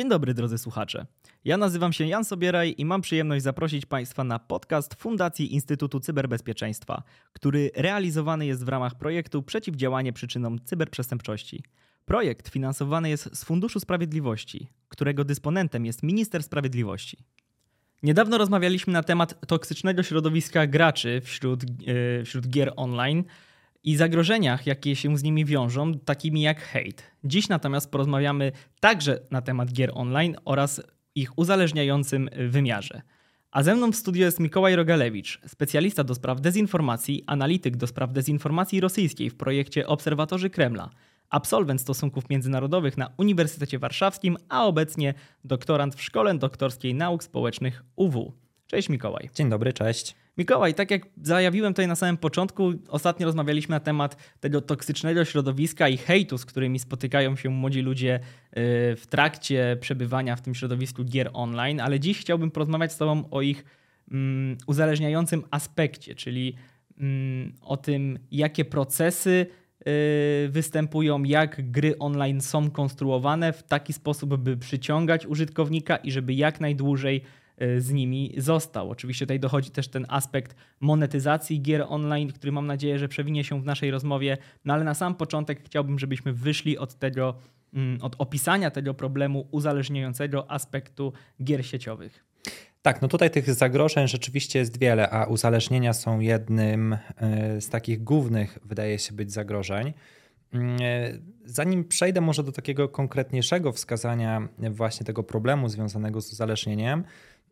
Dzień dobry drodzy słuchacze. Ja nazywam się Jan Sobieraj i mam przyjemność zaprosić Państwa na podcast Fundacji Instytutu Cyberbezpieczeństwa, który realizowany jest w ramach projektu Przeciwdziałanie przyczynom cyberprzestępczości. Projekt finansowany jest z Funduszu Sprawiedliwości, którego dysponentem jest Minister Sprawiedliwości. Niedawno rozmawialiśmy na temat toksycznego środowiska graczy wśród, yy, wśród gier online i zagrożeniach, jakie się z nimi wiążą, takimi jak hate. Dziś natomiast porozmawiamy także na temat gier online oraz ich uzależniającym wymiarze. A ze mną w studiu jest Mikołaj Rogalewicz, specjalista do spraw dezinformacji, analityk do spraw dezinformacji rosyjskiej w projekcie Obserwatorzy Kremla, absolwent stosunków międzynarodowych na Uniwersytecie Warszawskim, a obecnie doktorant w Szkole Doktorskiej Nauk Społecznych UW. Cześć Mikołaj. Dzień dobry, cześć. Mikołaj, tak jak zajawiłem tutaj na samym początku, ostatnio rozmawialiśmy na temat tego toksycznego środowiska i hejtu, z którymi spotykają się młodzi ludzie y, w trakcie przebywania w tym środowisku gier online, ale dziś chciałbym porozmawiać z Tobą o ich um, uzależniającym aspekcie, czyli um, o tym, jakie procesy y, występują, jak gry online są konstruowane w taki sposób, by przyciągać użytkownika i żeby jak najdłużej z nimi został. Oczywiście tutaj dochodzi też ten aspekt monetyzacji gier online, który mam nadzieję, że przewinie się w naszej rozmowie. No ale na sam początek chciałbym, żebyśmy wyszli od tego, mm, od opisania tego problemu uzależniającego aspektu gier sieciowych. Tak, no tutaj tych zagrożeń rzeczywiście jest wiele, a uzależnienia są jednym y, z takich głównych, wydaje się być, zagrożeń. Mm, zanim przejdę może do takiego konkretniejszego wskazania właśnie tego problemu związanego z uzależnieniem,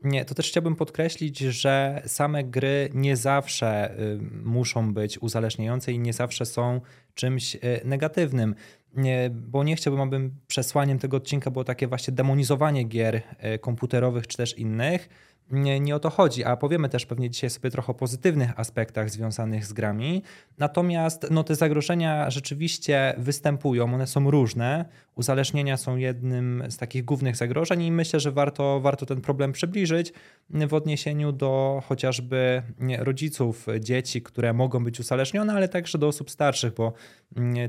nie, to też chciałbym podkreślić, że same gry nie zawsze y, muszą być uzależniające i nie zawsze są czymś y, negatywnym. Nie, bo nie chciałbym, aby przesłaniem tego odcinka było takie właśnie demonizowanie gier y, komputerowych czy też innych nie, nie o to chodzi, a powiemy też pewnie dzisiaj sobie trochę o pozytywnych aspektach związanych z grami. Natomiast no, te zagrożenia rzeczywiście występują, one są różne. Uzależnienia są jednym z takich głównych zagrożeń i myślę, że warto, warto ten problem przybliżyć w odniesieniu do chociażby rodziców dzieci, które mogą być uzależnione, ale także do osób starszych, bo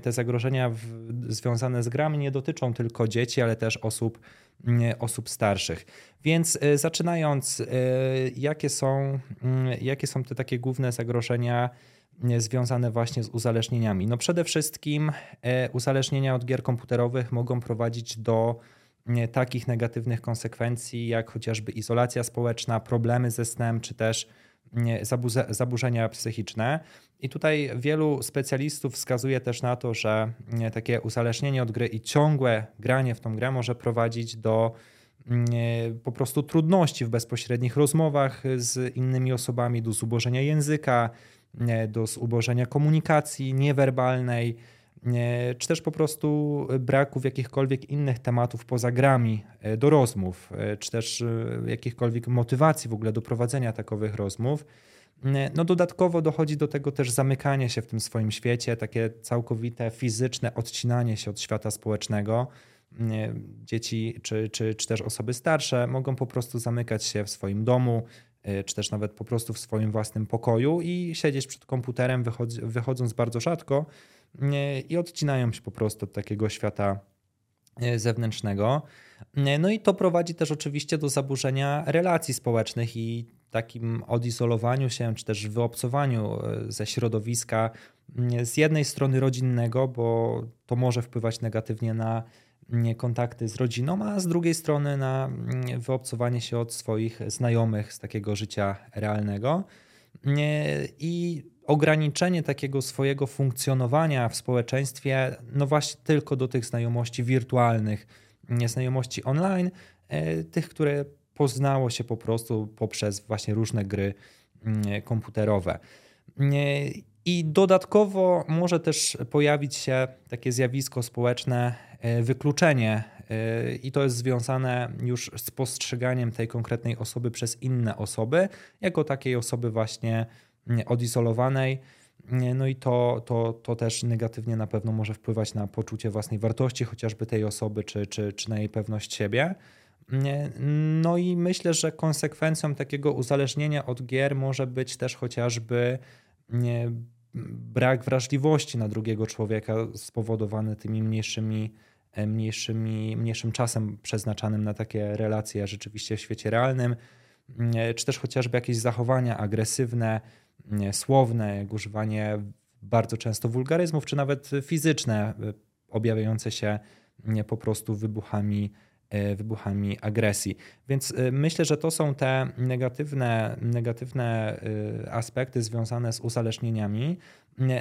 te zagrożenia w, związane z grami nie dotyczą tylko dzieci, ale też osób, osób starszych. Więc e, zaczynając, e, jakie są, mm, jakie są te takie główne zagrożenia związane właśnie z uzależnieniami? No przede wszystkim uzależnienia od gier komputerowych mogą prowadzić do takich negatywnych konsekwencji, jak chociażby izolacja społeczna, problemy ze snem, czy też zaburzenia psychiczne. I tutaj wielu specjalistów wskazuje też na to, że takie uzależnienie od gry i ciągłe granie w tą grę może prowadzić do po prostu trudności w bezpośrednich rozmowach z innymi osobami, do zubożenia języka, do zubożenia komunikacji niewerbalnej, czy też po prostu braków jakichkolwiek innych tematów poza grami e, do rozmów, e, czy też e, jakichkolwiek motywacji w ogóle do prowadzenia takowych rozmów. No dodatkowo dochodzi do tego też zamykanie się w tym swoim świecie, takie całkowite fizyczne odcinanie się od świata społecznego dzieci czy, czy, czy też osoby starsze mogą po prostu zamykać się w swoim domu, e, czy też nawet po prostu w swoim własnym pokoju i siedzieć przed komputerem, wychodząc bardzo rzadko i odcinają się po prostu od takiego świata e, zewnętrznego. No i to prowadzi też oczywiście do zaburzenia relacji społecznych i takim odizolowaniu się, czy też wyobcowaniu ze środowiska z jednej strony rodzinnego, bo to może wpływać negatywnie na kontakty z rodziną, a z drugiej strony na mm, wyobcowanie się od swoich znajomych z takiego życia realnego. I ograniczenie takiego swojego funkcjonowania w społeczeństwie, no właśnie tylko do tych znajomości wirtualnych, znajomości online, e, tych, które poznało się po prostu poprzez właśnie różne gry mm, komputerowe. I dodatkowo może też pojawić się takie zjawisko społeczne, wykluczenie, e, i to jest związane już z postrzeganiem tej konkretnej osoby przez inne osoby, jako takiej osoby właśnie odizolowanej. No i to, to, to też negatywnie na pewno może wpływać na poczucie własnej wartości, chociażby tej osoby, czy, czy, czy na jej pewność siebie. No i myślę, że konsekwencją takiego uzależnienia od gier może być też chociażby brak wrażliwości na drugiego człowieka spowodowany tymi mniejszymi mniejszymi, mniejszym czasem przeznaczanym na takie relacje rzeczywiście w świecie realnym, czy też chociażby jakieś zachowania agresywne, słowne, jak używanie bardzo często wulgaryzmów, czy nawet fizyczne, objawiające się po prostu wybuchami E, wybuchami agresji. Więc e, myślę, że to są te negatywne, negatywne e, aspekty związane z uzależnieniami.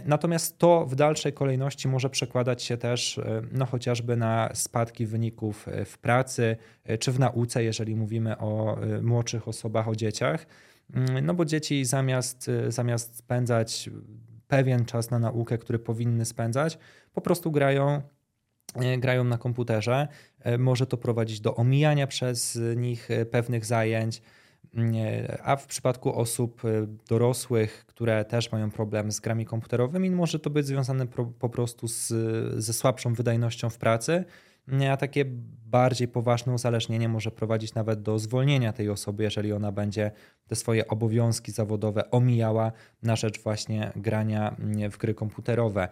Natomiast to w dalszej kolejności może przekładać się też no, chociażby na spadki wyników w pracy czy w nauce, jeżeli mówimy o młodszych osobach, o dzieciach. Mm, no bo dzieci zamiast, zamiast spędzać pewien czas na naukę, który powinny spędzać, po prostu grają E, grają na komputerze. E, może to prowadzić do omijania przez nich e, pewnych zajęć, mm, a w przypadku osób dorosłych, które też mają problem z grami komputerowymi, może to być związane po prostu z, ze słabszą wydajnością w pracy, mm, a takie bardziej poważne uzależnienie może prowadzić nawet do zwolnienia tej osoby, jeżeli ona będzie te swoje obowiązki zawodowe omijała na rzecz właśnie grania mm, w gry komputerowe.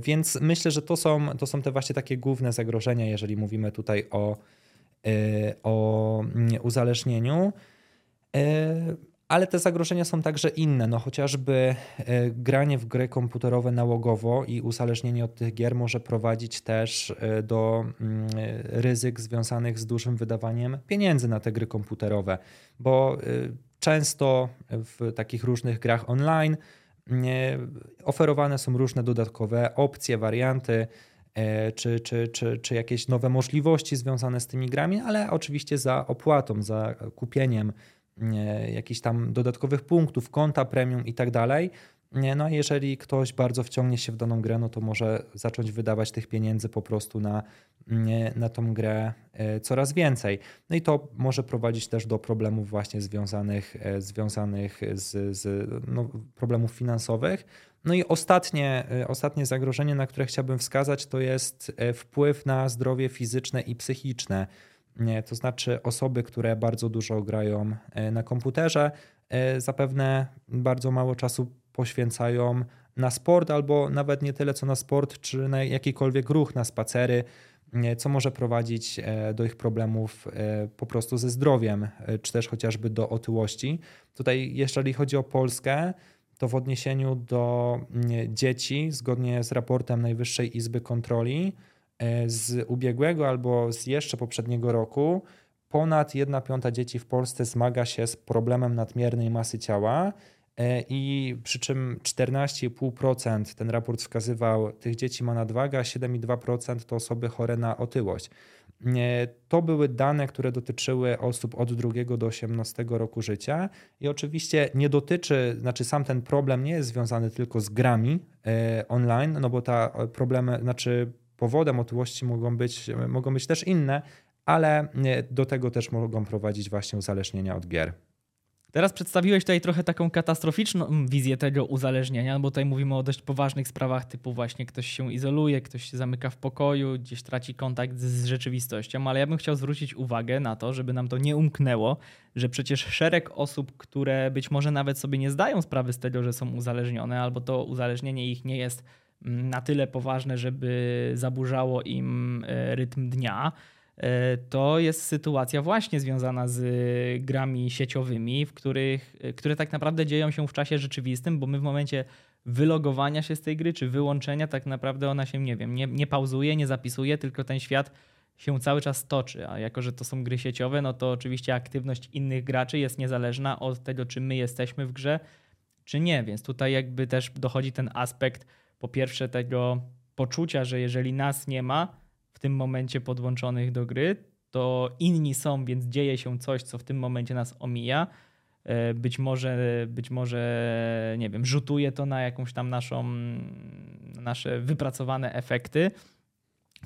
Więc myślę, że to są, to są te właśnie takie główne zagrożenia, jeżeli mówimy tutaj o, e, o uzależnieniu. E, ale te zagrożenia są także inne, no chociażby e, granie w gry komputerowe nałogowo i uzależnienie od tych gier może prowadzić też do mm, ryzyk związanych z dużym wydawaniem pieniędzy na te gry komputerowe, bo często w takich różnych grach online oferowane są różne dodatkowe opcje, warianty, e, czy, czy, czy, czy jakieś nowe możliwości związane z tymi grami, ale oczywiście za opłatą, za kupieniem jakichś tam dodatkowych punktów, konta premium i tak dalej. No a jeżeli ktoś bardzo wciągnie się w daną grę, no to może zacząć wydawać tych pieniędzy po prostu na, na tą grę e, coraz więcej. No i to może prowadzić też do problemów właśnie związanych, e, związanych z, z no, problemów finansowych. No i ostatnie, e, ostatnie zagrożenie, na które chciałbym wskazać, to jest wpływ na zdrowie fizyczne i psychiczne. To znaczy osoby, które bardzo dużo grają na komputerze, zapewne bardzo mało czasu poświęcają na sport, albo nawet nie tyle co na sport, czy na jakikolwiek ruch, na spacery, co może prowadzić e, do ich problemów e, po prostu ze zdrowiem, e, czy też chociażby do otyłości. Tutaj, jeżeli chodzi o Polskę, to w odniesieniu do dzieci, zgodnie z raportem Najwyższej Izby Kontroli z ubiegłego albo z jeszcze poprzedniego roku, ponad 1 piąta dzieci w Polsce zmaga się z problemem nadmiernej masy ciała I przy czym 14,5% ten raport wskazywał, tych dzieci ma nadwagę, a 7,2% to osoby chore na otyłość. E, to były dane, które dotyczyły osób od 2 do 18 roku życia i oczywiście nie dotyczy, znaczy sam ten problem nie jest związany tylko z grami e, online, no bo ta problemy, znaczy powodem otyłości mogą być, mogą być też inne, ale do tego też mogą prowadzić właśnie uzależnienia od gier. Teraz przedstawiłeś tutaj trochę taką katastroficzną wizję tego uzależnienia, bo tutaj mówimy o dość poważnych sprawach, typu właśnie ktoś się izoluje, ktoś się zamyka w pokoju, gdzieś traci kontakt z rzeczywistością, ale ja bym chciał zwrócić uwagę na to, żeby nam to nie umknęło, że przecież szereg osób, które być może nawet sobie nie zdają sprawy z tego, że są uzależnione, albo to uzależnienie ich nie jest mm, na tyle poważne, żeby zaburzało im e, rytm dnia, to jest sytuacja właśnie związana z grami sieciowymi, w których, e, które tak naprawdę dzieją się w czasie rzeczywistym, bo my w momencie wylogowania się z tej gry czy wyłączenia, tak naprawdę ona się, nie wiem, nie, nie pauzuje, nie zapisuje, tylko ten świat się cały czas toczy. A jako, że to są gry sieciowe, no to oczywiście aktywność innych graczy jest niezależna od tego, czy my jesteśmy w grze, czy nie. Więc tutaj jakby też dochodzi ten aspekt, po pierwsze, tego poczucia, że jeżeli nas nie ma, tym momencie podłączonych do gry, to inni są, więc dzieje się coś, co w tym momencie nas omija. E, być może, być może, nie wiem, rzutuje to na jakąś tam naszą, nasze wypracowane efekty,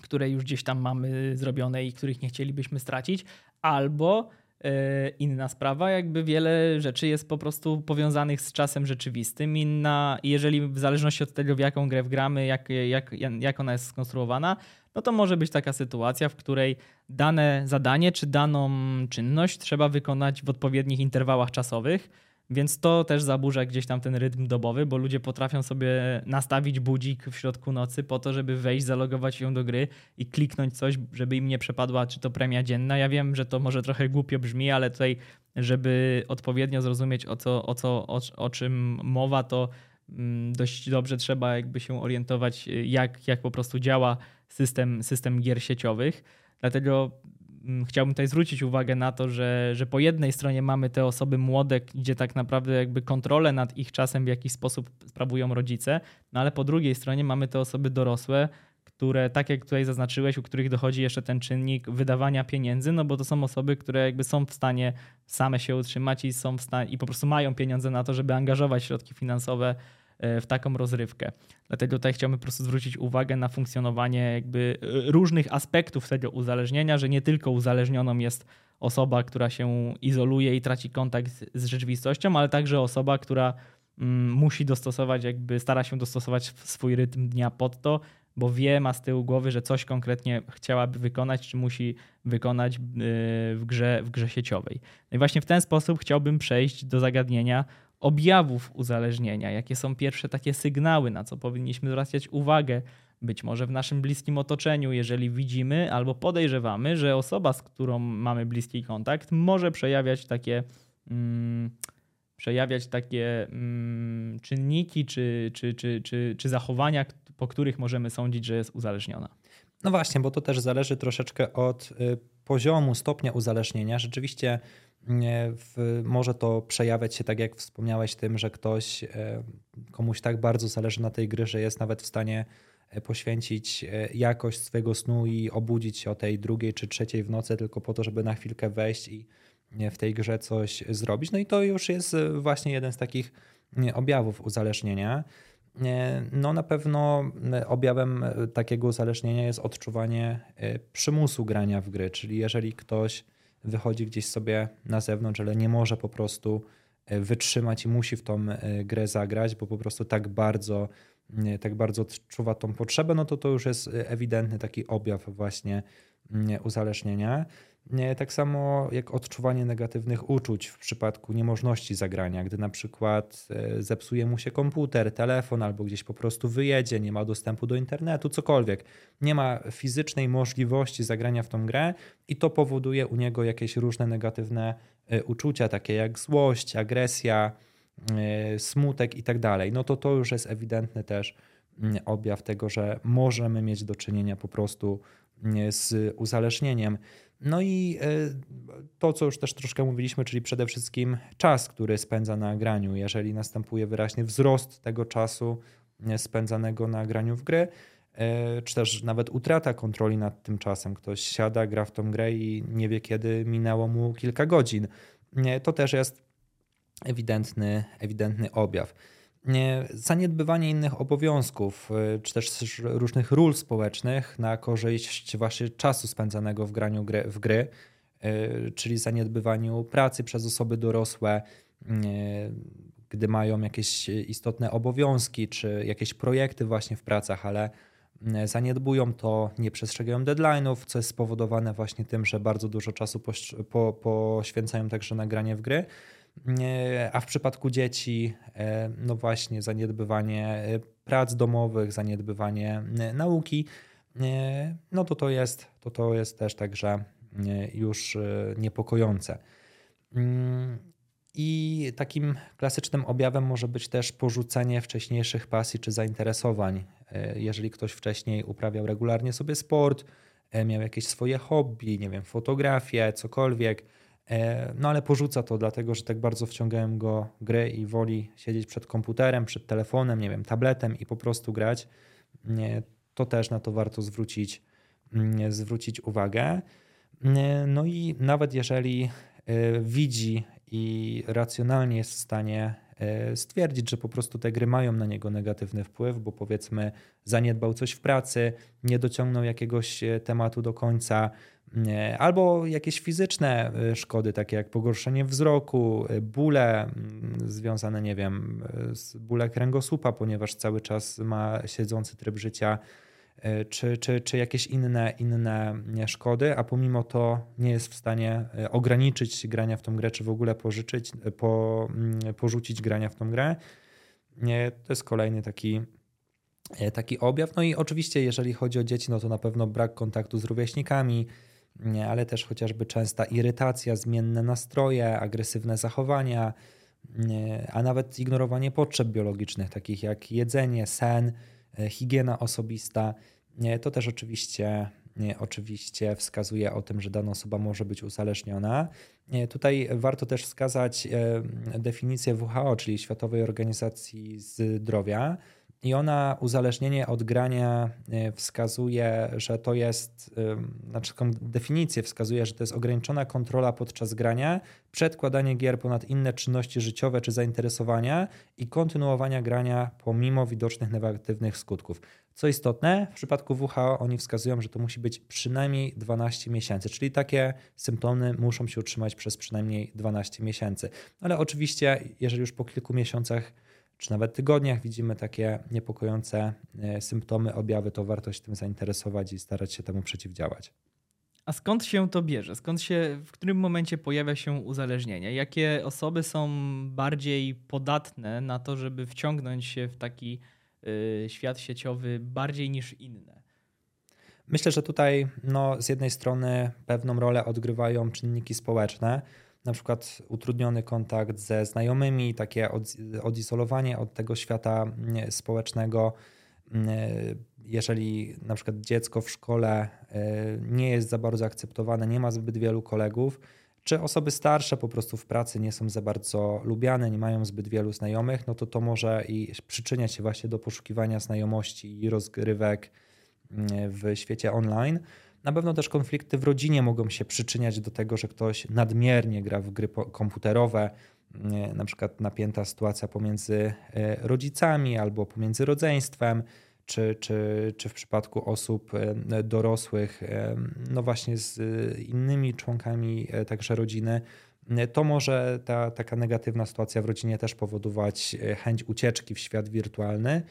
które już gdzieś tam mamy zrobione i których nie chcielibyśmy stracić, albo e, inna sprawa, jakby wiele rzeczy jest po prostu powiązanych z czasem rzeczywistym. Inna, jeżeli w zależności od tego, w jaką grę wgramy, jak, jak, jak ona jest skonstruowana, no to może być taka sytuacja, w której dane zadanie czy daną czynność trzeba wykonać w odpowiednich interwałach czasowych. Więc to też zaburza gdzieś tam ten rytm dobowy, bo ludzie potrafią sobie nastawić budzik w środku nocy po to, żeby wejść, zalogować się do gry i kliknąć coś, żeby im nie przepadła, czy to premia dzienna. Ja wiem, że to może trochę głupio brzmi, ale tutaj, żeby odpowiednio zrozumieć o, co, o, co, o, o czym mowa, to mm, dość dobrze trzeba jakby się orientować, jak, jak po prostu działa system, system gier sieciowych. Dlatego Mm, chciałbym tutaj zwrócić uwagę na to, że, że po jednej stronie mamy te osoby młode, gdzie tak naprawdę jakby kontrolę nad ich czasem w jakiś sposób sprawują rodzice, no ale po drugiej stronie mamy te osoby dorosłe, które, tak jak tutaj zaznaczyłeś, u których dochodzi jeszcze ten czynnik wydawania pieniędzy, no bo to są osoby, które jakby są w stanie same się utrzymać i są w stanie i po prostu mają pieniądze na to, żeby angażować środki finansowe w taką rozrywkę. Dlatego tutaj chciałbym po prostu zwrócić uwagę na funkcjonowanie jakby e, różnych aspektów tego uzależnienia, że nie tylko uzależnioną jest osoba, która się izoluje i traci kontakt z rzeczywistością, ale także osoba, która mm, musi dostosować, jakby stara się dostosować swój rytm dnia pod to, bo wie, ma z tyłu głowy, że coś konkretnie chciałaby wykonać, czy musi wykonać e, w grze, w grze sieciowej. No i właśnie w ten sposób chciałbym przejść do zagadnienia objawów uzależnienia, jakie są pierwsze takie sygnały, na co powinniśmy zwracać uwagę, być może w naszym bliskim otoczeniu, jeżeli widzimy albo podejrzewamy, że osoba, z którą mamy bliski kontakt, może przejawiać takie, mm, przejawiać takie mm, czynniki czy, czy, czy, czy, czy zachowania, po których możemy sądzić, że jest uzależniona. No właśnie, bo to też zależy troszeczkę od y, poziomu, stopnia uzależnienia. Rzeczywiście w, może to przejawiać się, tak jak wspomniałeś, tym, że ktoś e, komuś tak bardzo zależy na tej gry, że jest nawet w stanie e, poświęcić e, jakość swojego snu i obudzić się o tej drugiej czy trzeciej w nocy tylko po to, żeby na chwilkę wejść i w tej grze coś zrobić. No i to już jest właśnie jeden z takich objawów uzależnienia. No na pewno objawem takiego uzależnienia jest odczuwanie przymusu grania w gry, czyli jeżeli ktoś wychodzi gdzieś sobie na zewnątrz, ale nie może po prostu e, wytrzymać i musi w tą e, grę zagrać, bo po prostu tak bardzo, tak bardzo odczuwa tą potrzebę, no to to już jest e, ewidentny taki objaw właśnie uzależnienia. Tak samo jak odczuwanie negatywnych uczuć w przypadku niemożności zagrania, gdy na przykład e, zepsuje mu się komputer, telefon albo gdzieś po prostu wyjedzie, nie ma dostępu do internetu, cokolwiek. Nie ma fizycznej możliwości zagrania w tą grę i to powoduje u niego jakieś różne negatywne e, uczucia, takie jak złość, agresja, e, smutek i tak dalej. No to to już jest ewidentny też mm, objaw tego, że możemy mieć do czynienia po prostu mm, z uzależnieniem. No i e, to, co już też troszkę mówiliśmy, czyli przede wszystkim czas, który spędza na graniu. Jeżeli następuje wyraźnie wzrost tego czasu e, spędzanego na graniu w gry, e, czy też nawet utrata kontroli nad tym czasem. Ktoś siada, gra w tą grę i nie wie, kiedy minęło mu kilka godzin. To też jest ewidentny, ewidentny objaw zaniedbywanie innych obowiązków, y, czy też różnych ról społecznych na korzyść właśnie czasu spędzanego w graniu gry, w gry, y, czyli zaniedbywaniu pracy przez osoby dorosłe, y, gdy mają jakieś istotne obowiązki, czy jakieś projekty właśnie w pracach, ale zaniedbują to, nie przestrzegają deadline'ów, co jest spowodowane właśnie tym, że bardzo dużo czasu poświęcają także na granie w gry a w przypadku dzieci, e, no właśnie, zaniedbywanie e, prac domowych, zaniedbywanie e, nauki, no to to jest, to to jest też także już niepokojące. Mm, I takim klasycznym objawem może być też porzucenie wcześniejszych pasji czy zainteresowań. Jeżeli ktoś wcześniej uprawiał regularnie sobie sport, miał jakieś swoje hobby, nie wiem, fotografię, cokolwiek, no ale porzuca to dlatego, że tak bardzo wciągają go gry i woli siedzieć przed komputerem, przed telefonem, nie wiem, tabletem i po prostu grać. To też na to warto zwrócić, mm, zwrócić uwagę. No i nawet jeżeli e, widzi i racjonalnie jest w stanie e, stwierdzić, że po prostu te gry mają na niego negatywny wpływ, bo powiedzmy zaniedbał coś w pracy, nie dociągnął jakiegoś tematu do końca, Albo jakieś fizyczne y, szkody, takie jak pogorszenie wzroku, y, bóle mm, związane, nie wiem, z bóle kręgosłupa, ponieważ cały czas ma siedzący tryb życia, e, czy, czy, czy jakieś inne, inne szkody, a pomimo to nie jest w stanie e, ograniczyć grania w tą grę, czy w ogóle pożyczyć, po, mm, porzucić grania w tą grę. To jest kolejny taki, taki objaw. No i oczywiście, jeżeli chodzi o dzieci, no to na pewno brak kontaktu z rówieśnikami, ale też chociażby częsta irytacja, zmienne nastroje, agresywne zachowania, a nawet ignorowanie potrzeb biologicznych, takich jak jedzenie, sen, e, higiena osobista. To też oczywiście, oczywiście wskazuje o tym, że dana osoba może być uzależniona. Tutaj warto też wskazać definicję WHO, czyli Światowej Organizacji Zdrowia i ona uzależnienie od grania y, wskazuje, że to jest, znaczy taką definicję wskazuje, że to jest ograniczona kontrola podczas grania, przedkładanie gier ponad inne czynności życiowe czy zainteresowania i kontynuowania grania pomimo widocznych negatywnych skutków. Co istotne, w przypadku WHO oni wskazują, że to musi być przynajmniej 12 miesięcy, czyli takie symptomy muszą się utrzymać przez przynajmniej 12 miesięcy. Ale oczywiście, jeżeli już po kilku miesiącach czy nawet tygodniach widzimy takie niepokojące e, symptomy, objawy, to warto się tym zainteresować i starać się temu przeciwdziałać. A skąd się to bierze? Skąd się, w którym momencie pojawia się uzależnienie? Jakie osoby są bardziej podatne na to, żeby wciągnąć się w taki y, świat sieciowy bardziej niż inne? Myślę, że tutaj no, z jednej strony pewną rolę odgrywają czynniki społeczne na przykład utrudniony kontakt ze znajomymi, takie od, odizolowanie od tego świata mm, społecznego. Mm, jeżeli na przykład dziecko w szkole y, nie jest za bardzo akceptowane, nie ma zbyt wielu kolegów, czy osoby starsze po prostu w pracy nie są za bardzo lubiane, nie mają zbyt wielu znajomych, no to to może i przyczyniać się właśnie do poszukiwania znajomości i rozgrywek mm, w świecie online. Na pewno też konflikty w rodzinie mogą się przyczyniać do tego, że ktoś nadmiernie gra w gry komputerowe, na przykład napięta sytuacja pomiędzy e, rodzicami albo pomiędzy rodzeństwem, czy, czy, czy w przypadku osób e, dorosłych, e, no właśnie z innymi członkami także rodziny, to może ta taka negatywna sytuacja w rodzinie też powodować chęć ucieczki w świat wirtualny.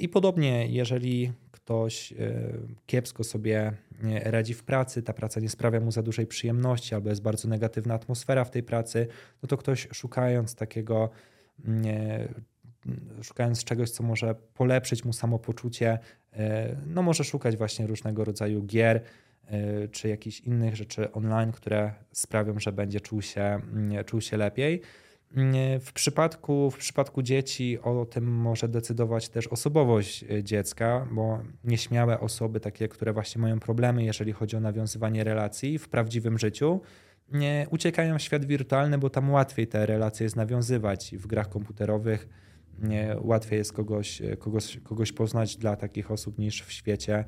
I podobnie, jeżeli ktoś kiepsko sobie radzi w pracy, ta praca nie sprawia mu za dużej przyjemności, albo jest bardzo negatywna atmosfera w tej pracy, no to ktoś szukając takiego, szukając czegoś, co może polepszyć mu samopoczucie, e, no może szukać właśnie różnego rodzaju gier, e, czy jakichś innych rzeczy online, które sprawią, że będzie czuł się, czuł się lepiej. W przypadku, w przypadku dzieci o tym może decydować też osobowość e, dziecka, bo nieśmiałe osoby, takie, które właśnie mają problemy, jeżeli chodzi o nawiązywanie relacji w prawdziwym życiu, nie uciekają w świat wirtualny, bo tam łatwiej te relacje jest nawiązywać. W grach komputerowych nie, łatwiej jest kogoś, e, kogoś, kogoś poznać dla takich osób niż w świecie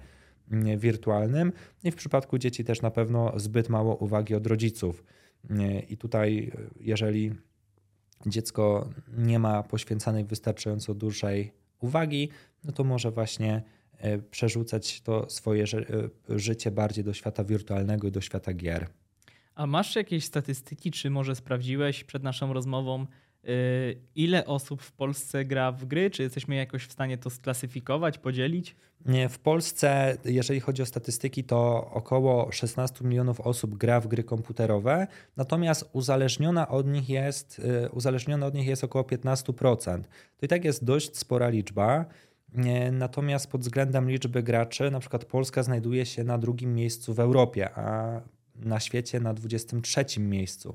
wirtualnym. I w przypadku dzieci też na pewno zbyt mało uwagi od rodziców. I tutaj, e, jeżeli dziecko nie ma poświęcanej wystarczająco dużej uwagi, no to może właśnie e, przerzucać to swoje e, życie bardziej do świata wirtualnego i do świata gier. A masz jakieś statystyki, czy może sprawdziłeś przed naszą rozmową, ile osób w Polsce gra w gry? Czy jesteśmy jakoś w stanie to sklasyfikować, podzielić? Nie, w Polsce, jeżeli chodzi o statystyki, to około 16 milionów osób gra w gry komputerowe, natomiast uzależniona od nich jest, y, uzależniona od nich jest około 15%. To i tak jest dość spora liczba. Natomiast pod względem liczby graczy, na przykład Polska znajduje się na drugim miejscu w Europie, a na świecie na 23 miejscu.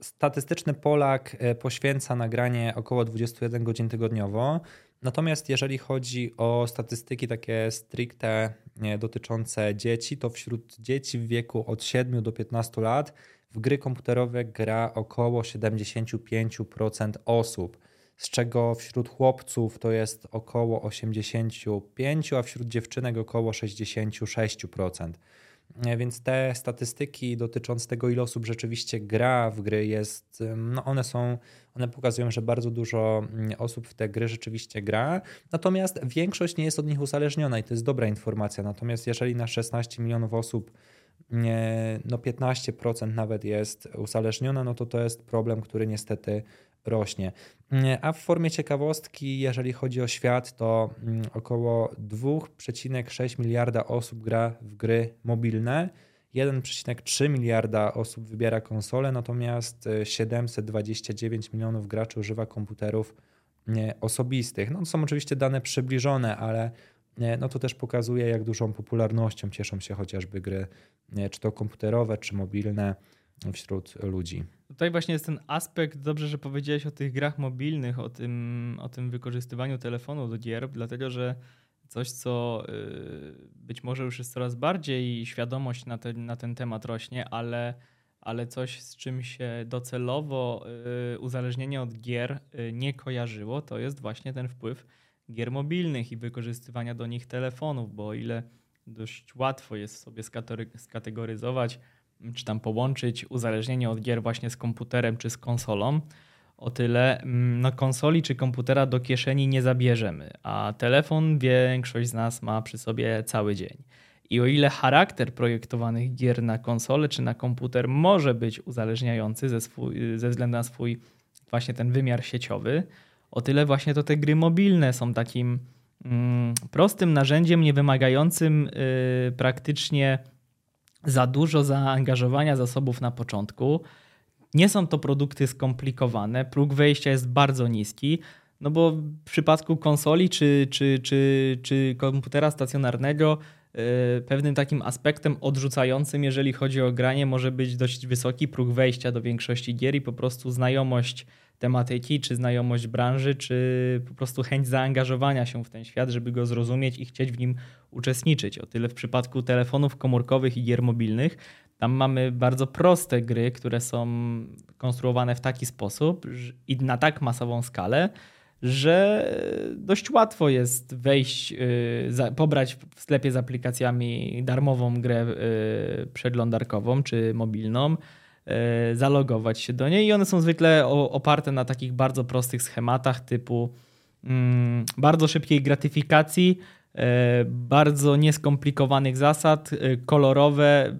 Statystyczny Polak e, poświęca nagranie około 21 godzin tygodniowo. Natomiast jeżeli chodzi o statystyki takie stricte dotyczące dzieci, to wśród dzieci w wieku od 7 do 15 lat w gry komputerowe gra około 75% osób, z czego wśród chłopców to jest około 85%, a wśród dziewczynek około 66%. E, więc te statystyki dotyczące tego, ile osób rzeczywiście gra w gry, jest, no one są, one pokazują, że bardzo dużo mm, osób w te gry rzeczywiście gra, natomiast większość nie jest od nich uzależniona i to jest dobra informacja. Natomiast jeżeli na 16 milionów osób no 15% nawet jest uzależniona, no to to jest problem, który niestety rośnie. A w formie ciekawostki, jeżeli chodzi o świat, to mm, około 2,6 miliarda osób gra w gry mobilne. 1,3 miliarda osób wybiera konsole, natomiast 729 milionów graczy używa komputerów osobistych. No, to są oczywiście dane przybliżone, ale no to też pokazuje, jak dużą popularnością cieszą się chociażby gry, czy to komputerowe, czy mobilne wśród ludzi. Tutaj właśnie jest ten aspekt, dobrze, że powiedziałeś o tych grach mobilnych, o tym, o tym wykorzystywaniu telefonu do gier, dlatego że coś, co y, być może już jest coraz bardziej świadomość na ten, na ten temat rośnie, ale, ale coś, z czym się docelowo y, uzależnienie od gier y, nie kojarzyło, to jest właśnie ten wpływ gier mobilnych i wykorzystywania do nich telefonów, bo o ile dość łatwo jest sobie skategoryzować, czy tam połączyć uzależnienie od gier właśnie z komputerem czy z konsolą, o tyle no, konsoli czy komputera do kieszeni nie zabierzemy, a telefon większość z nas ma przy sobie cały dzień. I o ile charakter projektowanych gier na konsolę czy na komputer może być uzależniający ze, swój, ze względu na swój właśnie ten wymiar sieciowy, o tyle właśnie to te gry mobilne są takim mm, prostym narzędziem, nie wymagającym y, praktycznie za dużo zaangażowania zasobów na początku. Nie są to produkty skomplikowane, próg wejścia jest bardzo niski, no bo w przypadku konsoli czy, czy, czy, czy komputera stacjonarnego y, pewnym takim aspektem odrzucającym, jeżeli chodzi o granie, może być dość wysoki próg wejścia do większości gier i po prostu znajomość tematyki, czy znajomość branży, czy po prostu chęć zaangażowania się w ten świat, żeby go zrozumieć i chcieć w nim uczestniczyć. O tyle w przypadku telefonów komórkowych i gier mobilnych, tam mamy bardzo proste gry, które są konstruowane w taki sposób i na tak masową skalę, że dość łatwo jest wejść, y, pobrać w sklepie z aplikacjami darmową grę y, przeglądarkową czy mobilną zalogować się do niej i one są zwykle oparte na takich bardzo prostych schematach typu mm, bardzo szybkiej gratyfikacji, e, bardzo nieskomplikowanych zasad, e, kolorowe,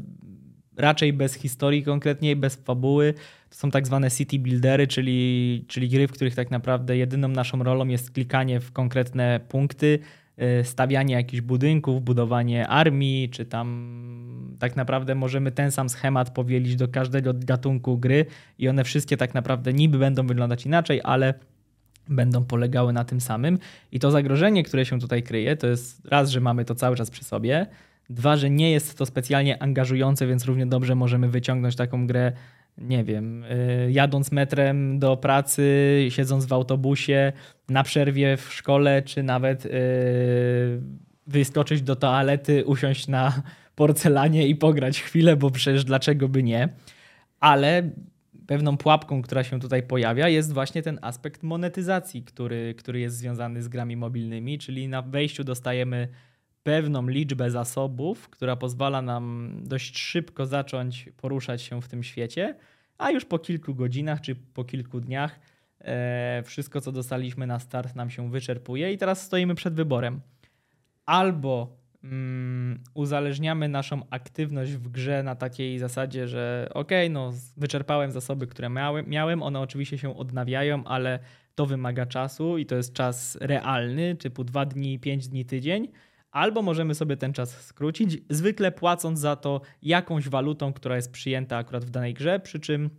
raczej bez historii konkretnie, bez fabuły. To są tak zwane city buildery, czyli, czyli gry, w których tak naprawdę jedyną naszą rolą jest klikanie w konkretne punkty, stawianie jakichś budynków, budowanie armii, czy tam tak naprawdę możemy ten sam schemat powielić do każdego gatunku gry i one wszystkie tak naprawdę niby będą wyglądać inaczej, ale będą polegały na tym samym. I to zagrożenie, które się tutaj kryje, to jest raz, że mamy to cały czas przy sobie, dwa, że nie jest to specjalnie angażujące, więc równie dobrze możemy wyciągnąć taką grę nie wiem, y, jadąc metrem do pracy, siedząc w autobusie, na przerwie w szkole, czy nawet y, wyskoczyć do toalety, usiąść na porcelanie i pograć chwilę, bo przecież dlaczego by nie. Ale pewną pułapką, która się tutaj pojawia, jest właśnie ten aspekt monetyzacji, który, który jest związany z grami mobilnymi, czyli na wejściu dostajemy pewną liczbę zasobów, która pozwala nam dość szybko zacząć poruszać się w tym świecie, a już po kilku godzinach czy po kilku dniach e, wszystko, co dostaliśmy na start, nam się wyczerpuje i teraz stoimy przed wyborem. Albo mm, uzależniamy naszą aktywność w grze na takiej zasadzie, że ok, no wyczerpałem zasoby, które miałem, miałem, one oczywiście się odnawiają, ale to wymaga czasu i to jest czas realny, typu 2 dni, 5 dni, tydzień albo możemy sobie ten czas skrócić, zwykle płacąc za to jakąś walutą, która jest przyjęta akurat w danej grze, przy czym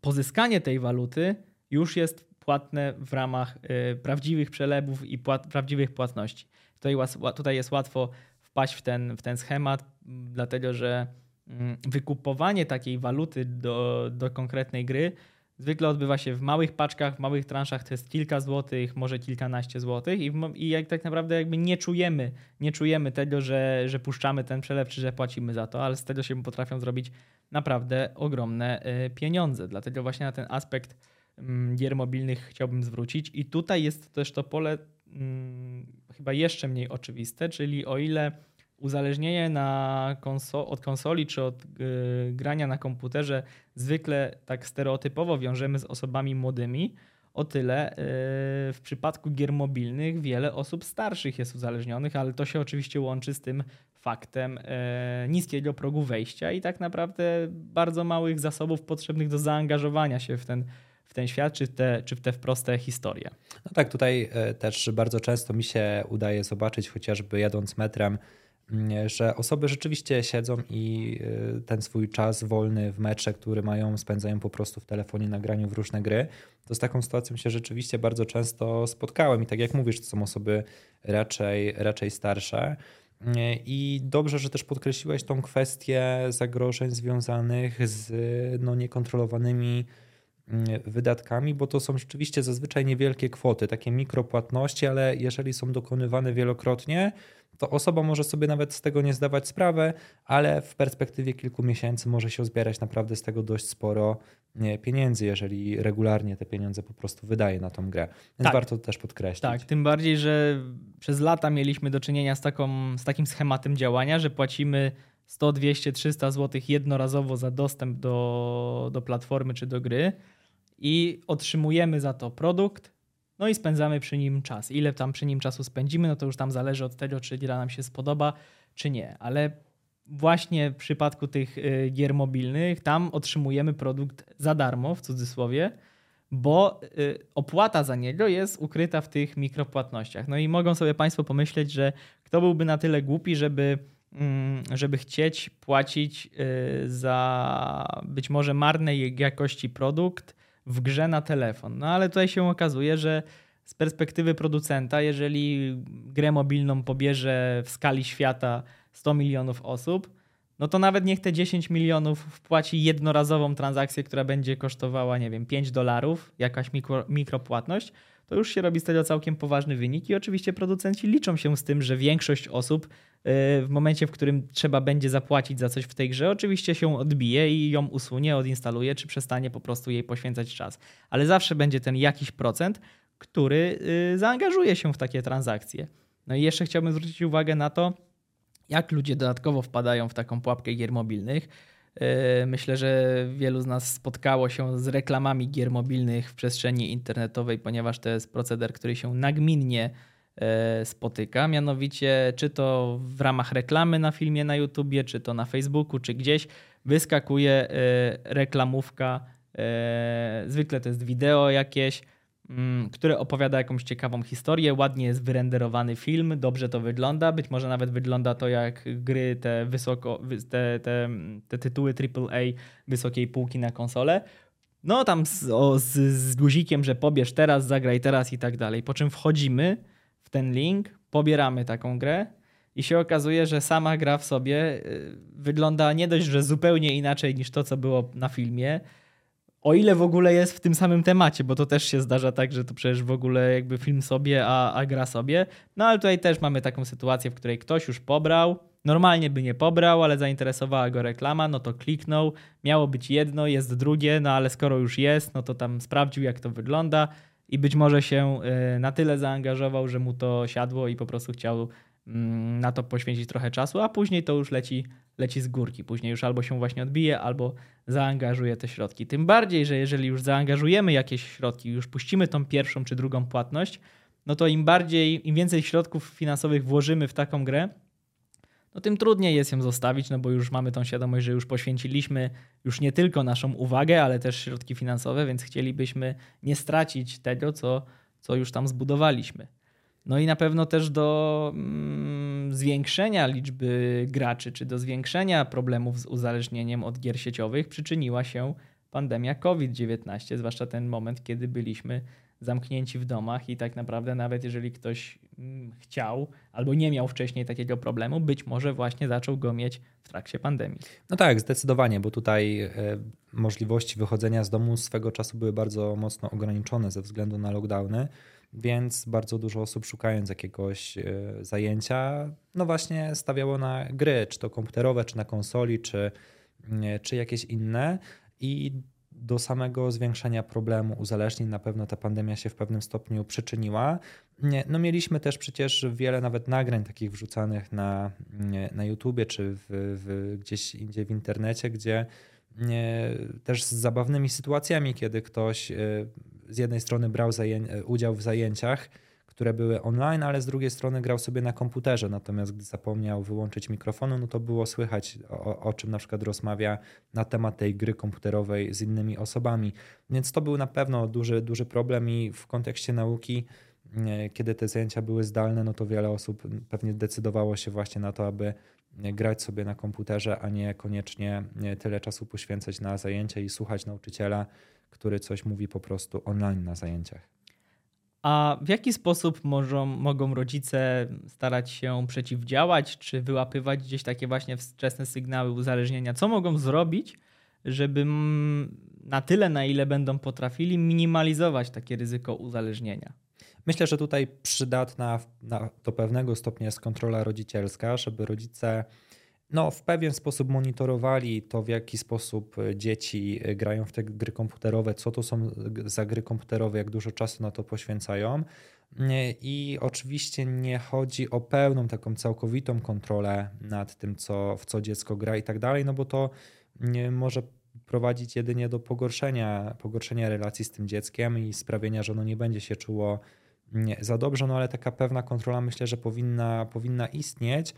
pozyskanie tej waluty już jest płatne w ramach y, prawdziwych przelewów i płat, prawdziwych płatności. Tutaj, tutaj jest łatwo wpaść w ten, w ten schemat, dlatego że mm, wykupowanie takiej waluty do, do konkretnej gry Zwykle odbywa się w małych paczkach, w małych transzach, to jest kilka złotych, może kilkanaście złotych i, i jak tak naprawdę jakby nie czujemy, nie czujemy tego, że, że puszczamy ten przelew, czy że płacimy za to, ale z tego się potrafią zrobić naprawdę ogromne y, pieniądze. Dlatego właśnie na ten aspekt mm, gier mobilnych chciałbym zwrócić i tutaj jest też to pole mm, chyba jeszcze mniej oczywiste, czyli o ile uzależnienie na konso od konsoli czy od yy, grania na komputerze zwykle tak stereotypowo wiążemy z osobami młodymi, o tyle yy, w przypadku gier mobilnych wiele osób starszych jest uzależnionych, ale to się oczywiście łączy z tym faktem yy, niskiego progu wejścia i tak naprawdę bardzo małych zasobów potrzebnych do zaangażowania się w ten, w ten świat, czy, te, czy w te proste historie. No tak, tutaj e, też bardzo często mi się udaje zobaczyć, chociażby jadąc metrem, że osoby rzeczywiście siedzą i e, ten swój czas wolny w metrze, który mają, spędzają po prostu w telefonie nagraniu w różne gry. To z taką sytuacją się rzeczywiście bardzo często spotkałem i tak jak mówisz, to są osoby raczej, raczej starsze. I dobrze, że też podkreśliłeś tą kwestię zagrożeń związanych z no, niekontrolowanymi wydatkami, bo to są rzeczywiście zazwyczaj niewielkie kwoty, takie mikropłatności, ale jeżeli są dokonywane wielokrotnie, to osoba może sobie nawet z tego nie zdawać sprawy, ale w perspektywie kilku miesięcy może się zbierać naprawdę z tego dość sporo pieniędzy, jeżeli regularnie te pieniądze po prostu wydaje na tą grę. Więc tak. warto to też podkreślić. Tak, tym bardziej, że przez lata mieliśmy do czynienia z, taką, z takim schematem działania, że płacimy 100, 200, 300 zł jednorazowo za dostęp do, do platformy czy do gry i otrzymujemy za to produkt, no i spędzamy przy nim czas. Ile tam przy nim czasu spędzimy, no to już tam zależy od tego, czy gra nam się spodoba, czy nie. Ale właśnie w przypadku tych y, gier mobilnych, tam otrzymujemy produkt za darmo, w cudzysłowie, bo y, opłata za niego jest ukryta w tych mikropłatnościach. No i mogą sobie Państwo pomyśleć, że kto byłby na tyle głupi, żeby, mm, żeby chcieć płacić y, za być może marnej jakości produkt w grze na telefon. No ale tutaj się okazuje, że z perspektywy producenta, jeżeli grę mobilną pobierze w skali świata 100 milionów osób, no to nawet niech te 10 milionów wpłaci jednorazową transakcję, która będzie kosztowała, nie wiem, 5 dolarów, jakaś mikro, mikropłatność, to już się robi z tego całkiem poważny wynik i oczywiście producenci liczą się z tym, że większość osób y, w momencie, w którym trzeba będzie zapłacić za coś w tej grze, oczywiście się odbije i ją usunie, odinstaluje, czy przestanie po prostu jej poświęcać czas. Ale zawsze będzie ten jakiś procent, który y, zaangażuje się w takie transakcje. No i jeszcze chciałbym zwrócić uwagę na to, jak ludzie dodatkowo wpadają w taką pułapkę gier mobilnych. E, myślę, że wielu z nas spotkało się z reklamami gier mobilnych w przestrzeni internetowej, ponieważ to jest proceder, który się nagminnie e, spotyka. Mianowicie, czy to w ramach reklamy na filmie na YouTubie, czy to na Facebooku, czy gdzieś wyskakuje e, reklamówka. Zwykle to jest wideo jakieś Mm, które opowiada jakąś ciekawą historię, ładnie jest wyrenderowany film, dobrze to wygląda, być może nawet wygląda to jak gry te wysoko, te, te, te tytuły AAA wysokiej półki na konsolę. No tam z, o, z, z guzikiem, że pobierz teraz, zagraj teraz i tak dalej. Po czym wchodzimy w ten link, pobieramy taką grę i się okazuje, że sama gra w sobie y, wygląda nie dość, że zupełnie inaczej niż to, co było na filmie, o ile w ogóle jest w tym samym temacie, bo to też się zdarza tak, że to przecież w ogóle jakby film sobie, a, a gra sobie. No ale tutaj też mamy taką sytuację, w której ktoś już pobrał, normalnie by nie pobrał, ale zainteresowała go reklama, no to kliknął, miało być jedno, jest drugie, no ale skoro już jest, no to tam sprawdził jak to wygląda. I być może się y, na tyle zaangażował, że mu to siadło i po prostu chciał na to poświęcić trochę czasu, a później to już leci leci z górki. Później już albo się właśnie odbije, albo zaangażuje te środki. Tym bardziej, że jeżeli już zaangażujemy jakieś środki, już puścimy tą pierwszą czy drugą płatność, no to im bardziej, im więcej środków finansowych włożymy w taką grę, no tym trudniej jest ją zostawić, no bo już mamy tą świadomość, że już poświęciliśmy już nie tylko naszą uwagę, ale też środki finansowe, więc chcielibyśmy nie stracić tego, co, co już tam zbudowaliśmy. No i na pewno też do mm, zwiększenia liczby graczy, czy do zwiększenia problemów z uzależnieniem od gier sieciowych przyczyniła się pandemia COVID-19, zwłaszcza ten moment, kiedy byliśmy zamknięci w domach i tak naprawdę nawet jeżeli ktoś mm, chciał albo nie miał wcześniej takiego problemu, być może właśnie zaczął go mieć w trakcie pandemii. No tak, zdecydowanie, bo tutaj e, możliwości wychodzenia z domu swego czasu były bardzo mocno ograniczone ze względu na lockdowny więc bardzo dużo osób szukając jakiegoś e, zajęcia, no właśnie stawiało na gry, czy to komputerowe, czy na konsoli, czy, czy jakieś inne i do samego zwiększenia problemu uzależnień na pewno ta pandemia się w pewnym stopniu przyczyniła. No mieliśmy też przecież wiele nawet nagrań takich wrzucanych na, na YouTubie czy w, w gdzieś indziej w internecie, gdzie też z zabawnymi sytuacjami, kiedy ktoś e, z jednej strony brał udział w zajęciach, które były online, ale z drugiej strony grał sobie na komputerze, natomiast gdy zapomniał wyłączyć mikrofonu, no to było słychać o, o czym na przykład rozmawia na temat tej gry komputerowej z innymi osobami. Więc to był na pewno duży, duży problem i w kontekście nauki kiedy te zajęcia były zdalne, no to wiele osób pewnie decydowało się właśnie na to, aby grać sobie na komputerze, a nie koniecznie tyle czasu poświęcać na zajęcia i słuchać nauczyciela, który coś mówi po prostu online na zajęciach. A w jaki sposób mogą, mogą rodzice starać się przeciwdziałać, czy wyłapywać gdzieś takie właśnie wczesne sygnały uzależnienia? Co mogą zrobić, żeby na tyle, na ile będą potrafili, minimalizować takie ryzyko uzależnienia? Myślę, że tutaj przydatna na, do pewnego stopnia jest kontrola rodzicielska, żeby rodzice no, w pewien sposób monitorowali to, w jaki sposób dzieci grają w te gry komputerowe, co to są za gry komputerowe, jak dużo czasu na to poświęcają. I oczywiście nie chodzi o pełną, taką całkowitą kontrolę nad tym, co, w co dziecko gra i tak dalej, no bo to może prowadzić jedynie do pogorszenia, pogorszenia relacji z tym dzieckiem i sprawienia, że ono nie będzie się czuło za dobrze, no ale taka pewna kontrola myślę, że powinna, powinna istnieć,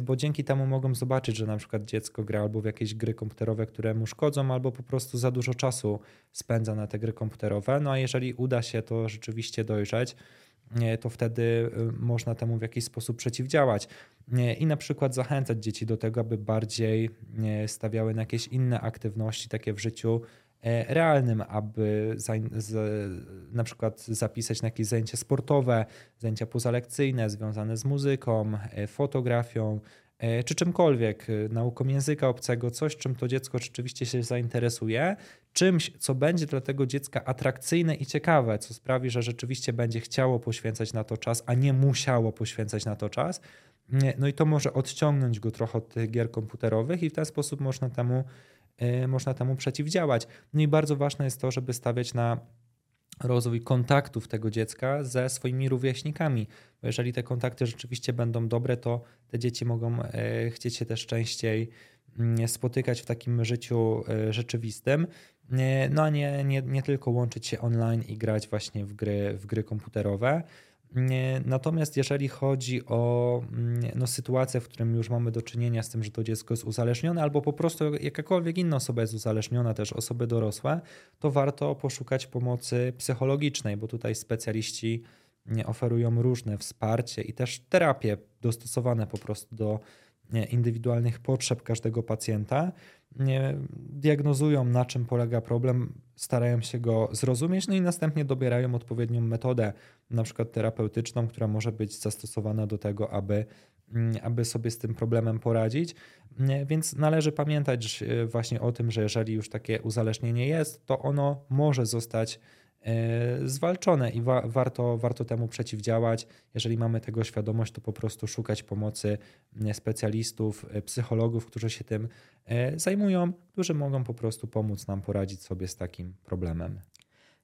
bo dzięki temu mogą zobaczyć, że na przykład dziecko gra albo w jakieś gry komputerowe, które mu szkodzą, albo po prostu za dużo czasu spędza na te gry komputerowe. No a jeżeli uda się to rzeczywiście dojrzeć, to wtedy y, można temu w jakiś sposób przeciwdziałać i na przykład zachęcać dzieci do tego, aby bardziej stawiały na jakieś inne aktywności takie w życiu realnym, aby na przykład zapisać na jakieś zajęcia sportowe, zajęcia pozalekcyjne związane z muzyką, e, fotografią, e, czy czymkolwiek, nauką języka obcego, coś, czym to dziecko rzeczywiście się zainteresuje, czymś, co będzie dla tego dziecka atrakcyjne i ciekawe, co sprawi, że rzeczywiście będzie chciało poświęcać na to czas, a nie musiało poświęcać na to czas. No i to może odciągnąć go trochę od tych gier komputerowych i w ten sposób można temu można temu przeciwdziałać. No i bardzo ważne jest to, żeby stawiać na rozwój kontaktów tego dziecka ze swoimi rówieśnikami. Bo jeżeli te kontakty rzeczywiście będą dobre, to te dzieci mogą y, chcieć się też częściej mm, spotykać w takim życiu y, rzeczywistym, no a nie, nie, nie tylko łączyć się online i grać właśnie w gry, w gry komputerowe. Natomiast jeżeli chodzi o mm, no, sytuację, w którym już mamy do czynienia z tym, że to dziecko jest uzależnione, albo po prostu jakakolwiek inna osoba jest uzależniona, też osoby dorosłe, to warto poszukać pomocy psychologicznej, bo tutaj specjaliści oferują różne wsparcie i też terapie dostosowane po prostu do indywidualnych potrzeb każdego pacjenta, diagnozują na czym polega problem, starają się go zrozumieć, no i następnie dobierają odpowiednią metodę, na przykład terapeutyczną, która może być zastosowana do tego, aby, mm, aby sobie z tym problemem poradzić. Więc należy pamiętać właśnie o tym, że jeżeli już takie uzależnienie jest, to ono może zostać E, zwalczone i wa warto, warto temu przeciwdziałać. Jeżeli mamy tego świadomość, to po prostu szukać pomocy e, specjalistów, e, psychologów, którzy się tym zajmują, którzy mogą po prostu pomóc nam poradzić sobie z takim problemem.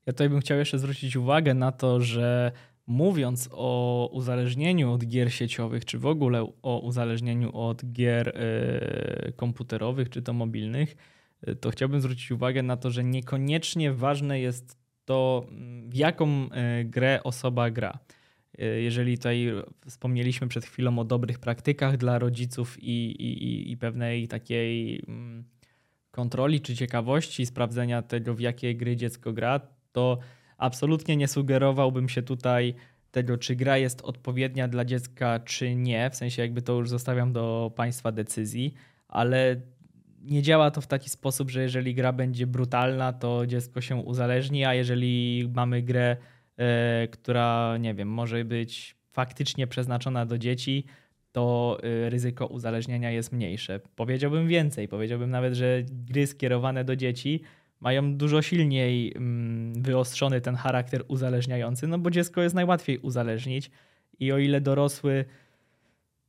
Ja tutaj bym chciał jeszcze zwrócić uwagę na to, że mówiąc o uzależnieniu od gier sieciowych, czy w ogóle o uzależnieniu od gier komputerowych, czy to mobilnych, to chciałbym zwrócić uwagę na to, że niekoniecznie ważne jest to mm, w jaką e, grę osoba gra. E, jeżeli tutaj wspomnieliśmy przed chwilą o dobrych praktykach dla rodziców i, i, i pewnej takiej mm, kontroli czy ciekawości sprawdzenia tego, w jakie gry dziecko gra, to absolutnie nie sugerowałbym się tutaj tego, czy gra jest odpowiednia dla dziecka, czy nie. W sensie, jakby to już zostawiam do Państwa decyzji, ale nie działa to w taki sposób, że jeżeli gra będzie brutalna, to dziecko się uzależni, a jeżeli mamy grę, e, która, nie wiem, może być faktycznie przeznaczona do dzieci, to e, ryzyko uzależnienia jest mniejsze. Powiedziałbym więcej, powiedziałbym nawet, że gry skierowane do dzieci mają dużo silniej mm, wyostrzony ten charakter uzależniający, no bo dziecko jest najłatwiej uzależnić i o ile dorosły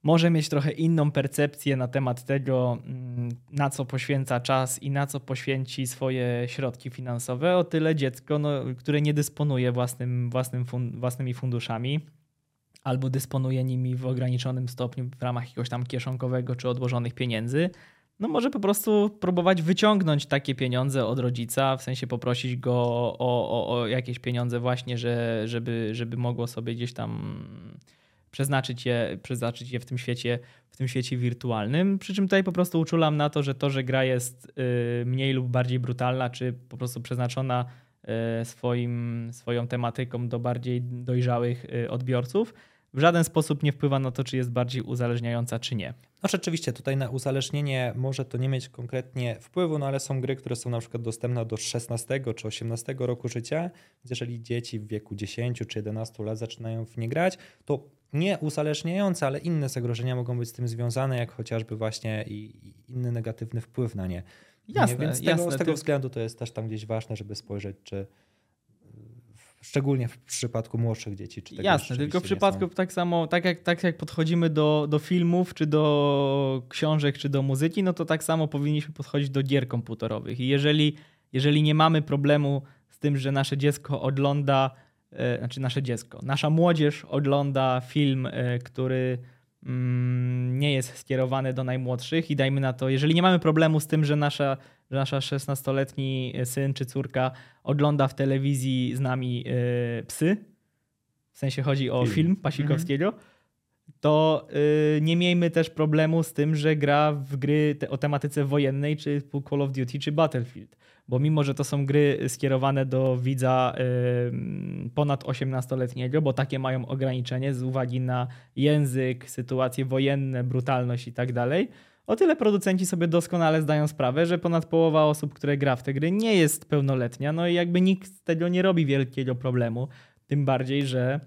może mieć trochę inną percepcję na temat tego, mm, na co poświęca czas i na co poświęci swoje środki finansowe, o tyle dziecko, no, które nie dysponuje własnym, własnym fun własnymi funduszami albo dysponuje nimi w ograniczonym stopniu w ramach jakiegoś tam kieszonkowego czy odłożonych pieniędzy, no może po prostu próbować wyciągnąć takie pieniądze od rodzica, w sensie poprosić go o, o, o jakieś pieniądze właśnie, że, żeby, żeby mogło sobie gdzieś tam przeznaczyć je, przeznaczyć je w tym świecie w tym świecie wirtualnym. Przy czym tutaj po prostu uczulam na to, że to, że gra jest y, mniej lub bardziej brutalna, czy po prostu przeznaczona y, swoim, swoją tematyką do bardziej dojrzałych y, odbiorców, w żaden sposób nie wpływa na to, czy jest bardziej uzależniająca, czy nie. No rzeczywiście, tutaj na uzależnienie może to nie mieć konkretnie wpływu, no ale są gry, które są na przykład dostępne do 16 czy 18 roku życia, jeżeli dzieci w wieku 10 czy 11 lat zaczynają w nie grać, to nie uzależniające, ale inne zagrożenia mogą być z tym związane, jak chociażby właśnie i inny negatywny wpływ na nie. Jasne, nie? Więc z tego, jasne, z tego względu to jest też tam gdzieś ważne, żeby spojrzeć, czy szczególnie w przypadku młodszych dzieci. Czy tego Jasne, tylko w przypadku tak samo, tak jak, tak jak podchodzimy do, do filmów, czy do książek, czy do muzyki, no to tak samo powinniśmy podchodzić do gier komputerowych. I jeżeli, jeżeli nie mamy problemu z tym, że nasze dziecko ogląda E, znaczy nasze dziecko, nasza młodzież ogląda film, e, który mm, nie jest skierowany do najmłodszych i dajmy na to, jeżeli nie mamy problemu z tym, że nasza, że nasza 16-letni syn czy córka ogląda w telewizji z nami e, psy, w sensie chodzi o film, film Pasikowskiego, mhm. To nie miejmy też problemu z tym, że gra w gry te, o tematyce wojennej, czy Call of Duty, czy Battlefield bo mimo, że to są gry skierowane do widza ponad 18-letniego, bo takie mają ograniczenie z uwagi na język, sytuacje wojenne, brutalność i tak dalej, o tyle producenci sobie doskonale zdają sprawę, że ponad połowa osób, które gra w te gry, nie jest pełnoletnia, no i jakby nikt z tego nie robi wielkiego problemu. Tym bardziej, że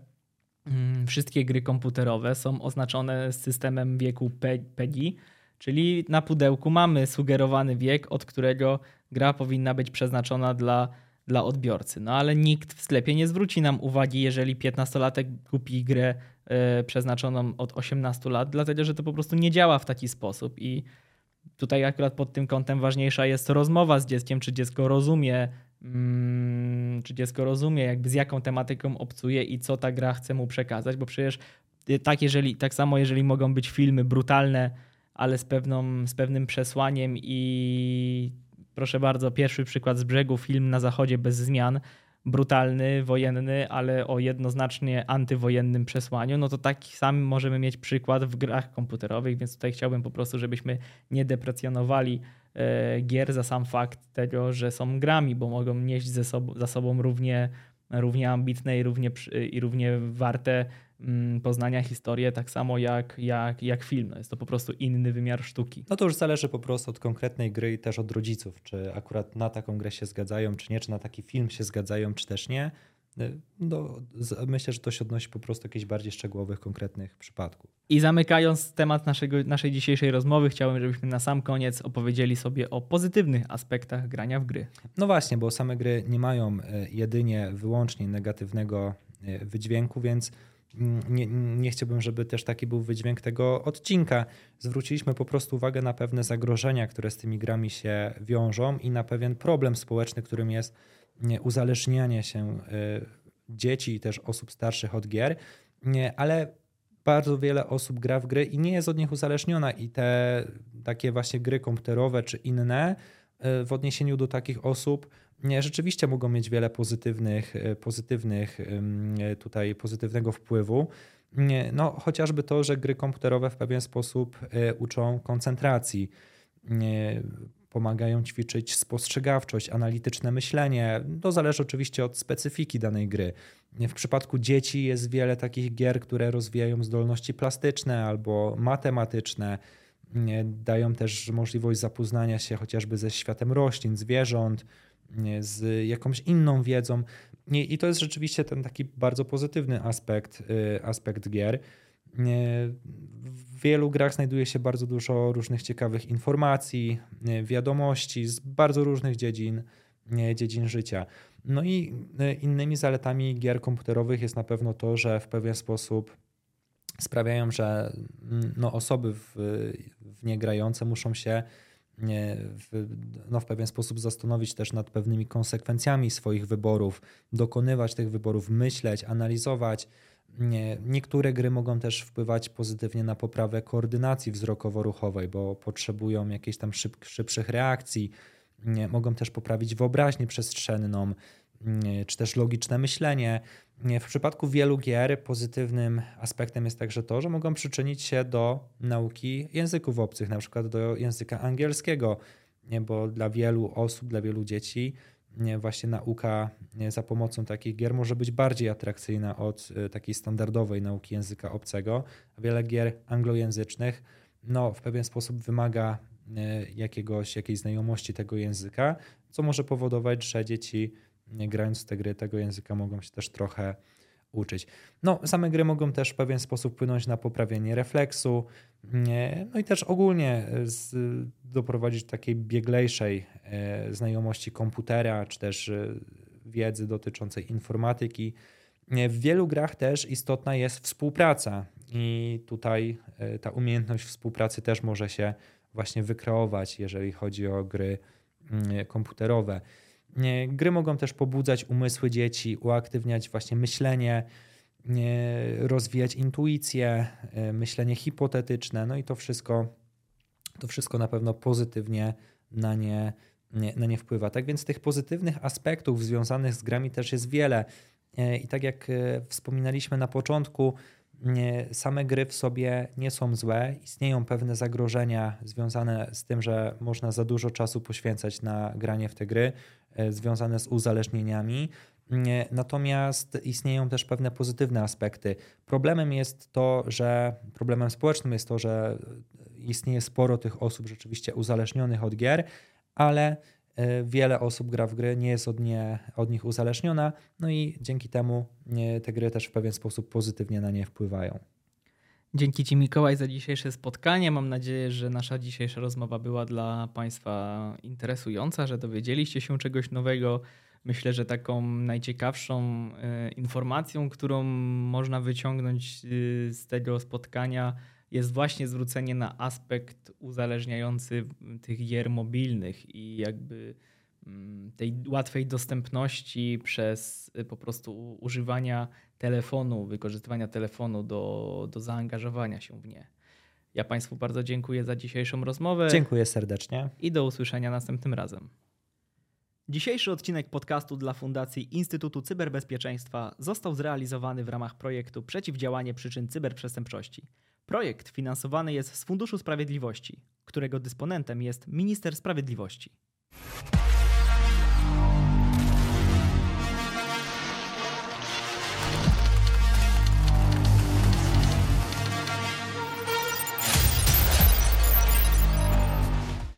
wszystkie gry komputerowe są oznaczone systemem wieku PEGI, czyli na pudełku mamy sugerowany wiek, od którego gra powinna być przeznaczona dla, dla odbiorcy. No ale nikt w sklepie nie zwróci nam uwagi, jeżeli 15-latek kupi grę y, przeznaczoną od 18 lat, dlatego że to po prostu nie działa w taki sposób i tutaj akurat pod tym kątem ważniejsza jest rozmowa z dzieckiem, czy dziecko rozumie, mm, czy dziecko rozumie, jakby z jaką tematyką obcuje i co ta gra chce mu przekazać, bo przecież y, tak, jeżeli, tak samo jeżeli mogą być filmy brutalne, ale z, pewną, z pewnym przesłaniem i Proszę bardzo, pierwszy przykład z brzegu, film na zachodzie bez zmian, brutalny, wojenny, ale o jednoznacznie antywojennym przesłaniu, no to taki sam możemy mieć przykład w grach komputerowych, więc tutaj chciałbym po prostu, żebyśmy nie deprecjonowali gier za sam fakt tego, że są grami, bo mogą nieść ze sobą, za sobą równie, równie ambitne i równie, i równie warte Mm, poznania historii, tak samo jak, jak, jak film. Jest to po prostu inny wymiar sztuki. No to już zależy po prostu od konkretnej gry i też od rodziców, czy akurat na taką grę się zgadzają, czy nie, czy na taki film się zgadzają, czy też nie. No, myślę, że to się odnosi po prostu do jakichś bardziej szczegółowych, konkretnych przypadków. I zamykając temat naszego, naszej dzisiejszej rozmowy, chciałbym, żebyśmy na sam koniec opowiedzieli sobie o pozytywnych aspektach grania w gry. No właśnie, bo same gry nie mają e, jedynie, wyłącznie negatywnego e, wydźwięku, więc nie, nie chciałbym, żeby też taki był wydźwięk tego odcinka. Zwróciliśmy po prostu uwagę na pewne zagrożenia, które z tymi grami się wiążą i na pewien problem społeczny, którym jest uzależnianie się y, dzieci i też osób starszych od gier, ale bardzo wiele osób gra w gry i nie jest od nich uzależniona i te takie właśnie gry komputerowe czy inne y, w odniesieniu do takich osób rzeczywiście mogą mieć wiele pozytywnych, e, pozytywnych e, tutaj pozytywnego wpływu. No, chociażby to, że gry komputerowe w pewien sposób e, uczą koncentracji, pomagają ćwiczyć spostrzegawczość, analityczne myślenie. To zależy oczywiście od specyfiki danej gry. W przypadku dzieci jest wiele takich gier, które rozwijają zdolności plastyczne albo matematyczne. Dają też możliwość zapoznania się chociażby ze światem roślin, zwierząt, z jakąś inną wiedzą. I to jest rzeczywiście ten taki bardzo pozytywny aspekt, y, aspekt gier. W wielu grach znajduje się bardzo dużo różnych ciekawych informacji, wiadomości z bardzo różnych dziedzin, dziedzin życia. No i y, innymi zaletami gier komputerowych jest na pewno to, że w pewien sposób sprawiają, że mm, no, osoby w, w nie grające muszą się w, no, w pewien sposób zastanowić też nad pewnymi konsekwencjami swoich wyborów, dokonywać tych wyborów, myśleć, analizować. Niektóre gry mogą też wpływać pozytywnie na poprawę koordynacji wzrokowo-ruchowej, bo potrzebują jakiejś tam szyb, szybszych reakcji. Mogą też poprawić wyobraźnię przestrzenną, czy też logiczne myślenie. W przypadku wielu gier pozytywnym aspektem jest także to, że mogą przyczynić się do nauki języków obcych, na przykład do języka angielskiego, bo dla wielu osób, dla wielu dzieci właśnie nauka za pomocą takich gier może być bardziej atrakcyjna od e, takiej standardowej nauki języka obcego. Wiele gier anglojęzycznych no, w pewien sposób wymaga e, jakiegoś, jakiejś znajomości tego języka, co może powodować, że dzieci grając w te gry tego języka mogą się też trochę uczyć. No, same gry mogą też w pewien sposób wpłynąć na poprawienie refleksu, no i też ogólnie z, doprowadzić do takiej bieglejszej e, znajomości komputera, czy też e, wiedzy dotyczącej informatyki. W wielu grach też istotna jest współpraca i tutaj e, ta umiejętność współpracy też może się właśnie wykreować, jeżeli chodzi o gry komputerowe. Gry mogą też pobudzać umysły dzieci, uaktywniać właśnie myślenie, rozwijać intuicję, e, myślenie hipotetyczne, no i to wszystko, to wszystko na pewno pozytywnie na nie, na nie wpływa. Tak więc tych pozytywnych aspektów związanych z grami też jest wiele. E, I tak jak e, wspominaliśmy na początku, same gry w sobie nie są złe. Istnieją pewne zagrożenia związane z tym, że można za dużo czasu poświęcać na granie w te gry, związane z uzależnieniami. Natomiast istnieją też pewne pozytywne aspekty. Problemem jest to, że problemem społecznym jest to, że istnieje sporo tych osób rzeczywiście uzależnionych od gier, ale e, wiele osób gra w gry, nie jest od, nie, od nich uzależniona, no i dzięki temu te gry też w pewien sposób pozytywnie na nie wpływają. Dzięki Ci Mikołaj za dzisiejsze spotkanie. Mam nadzieję, że nasza dzisiejsza rozmowa była dla Państwa interesująca, że dowiedzieliście się czegoś nowego. Myślę, że taką najciekawszą e, informacją, którą można wyciągnąć e, z tego spotkania, jest właśnie zwrócenie na aspekt uzależniający tych gier mobilnych i jakby tej łatwej dostępności przez e, po prostu używania telefonu, wykorzystywania telefonu do, do zaangażowania się w nie. Ja Państwu bardzo dziękuję za dzisiejszą rozmowę. Dziękuję serdecznie. I do usłyszenia następnym razem. Dzisiejszy odcinek podcastu dla Fundacji Instytutu Cyberbezpieczeństwa został zrealizowany w ramach projektu Przeciwdziałanie przyczyn cyberprzestępczości. Projekt finansowany jest z Funduszu Sprawiedliwości, którego dysponentem jest Minister Sprawiedliwości.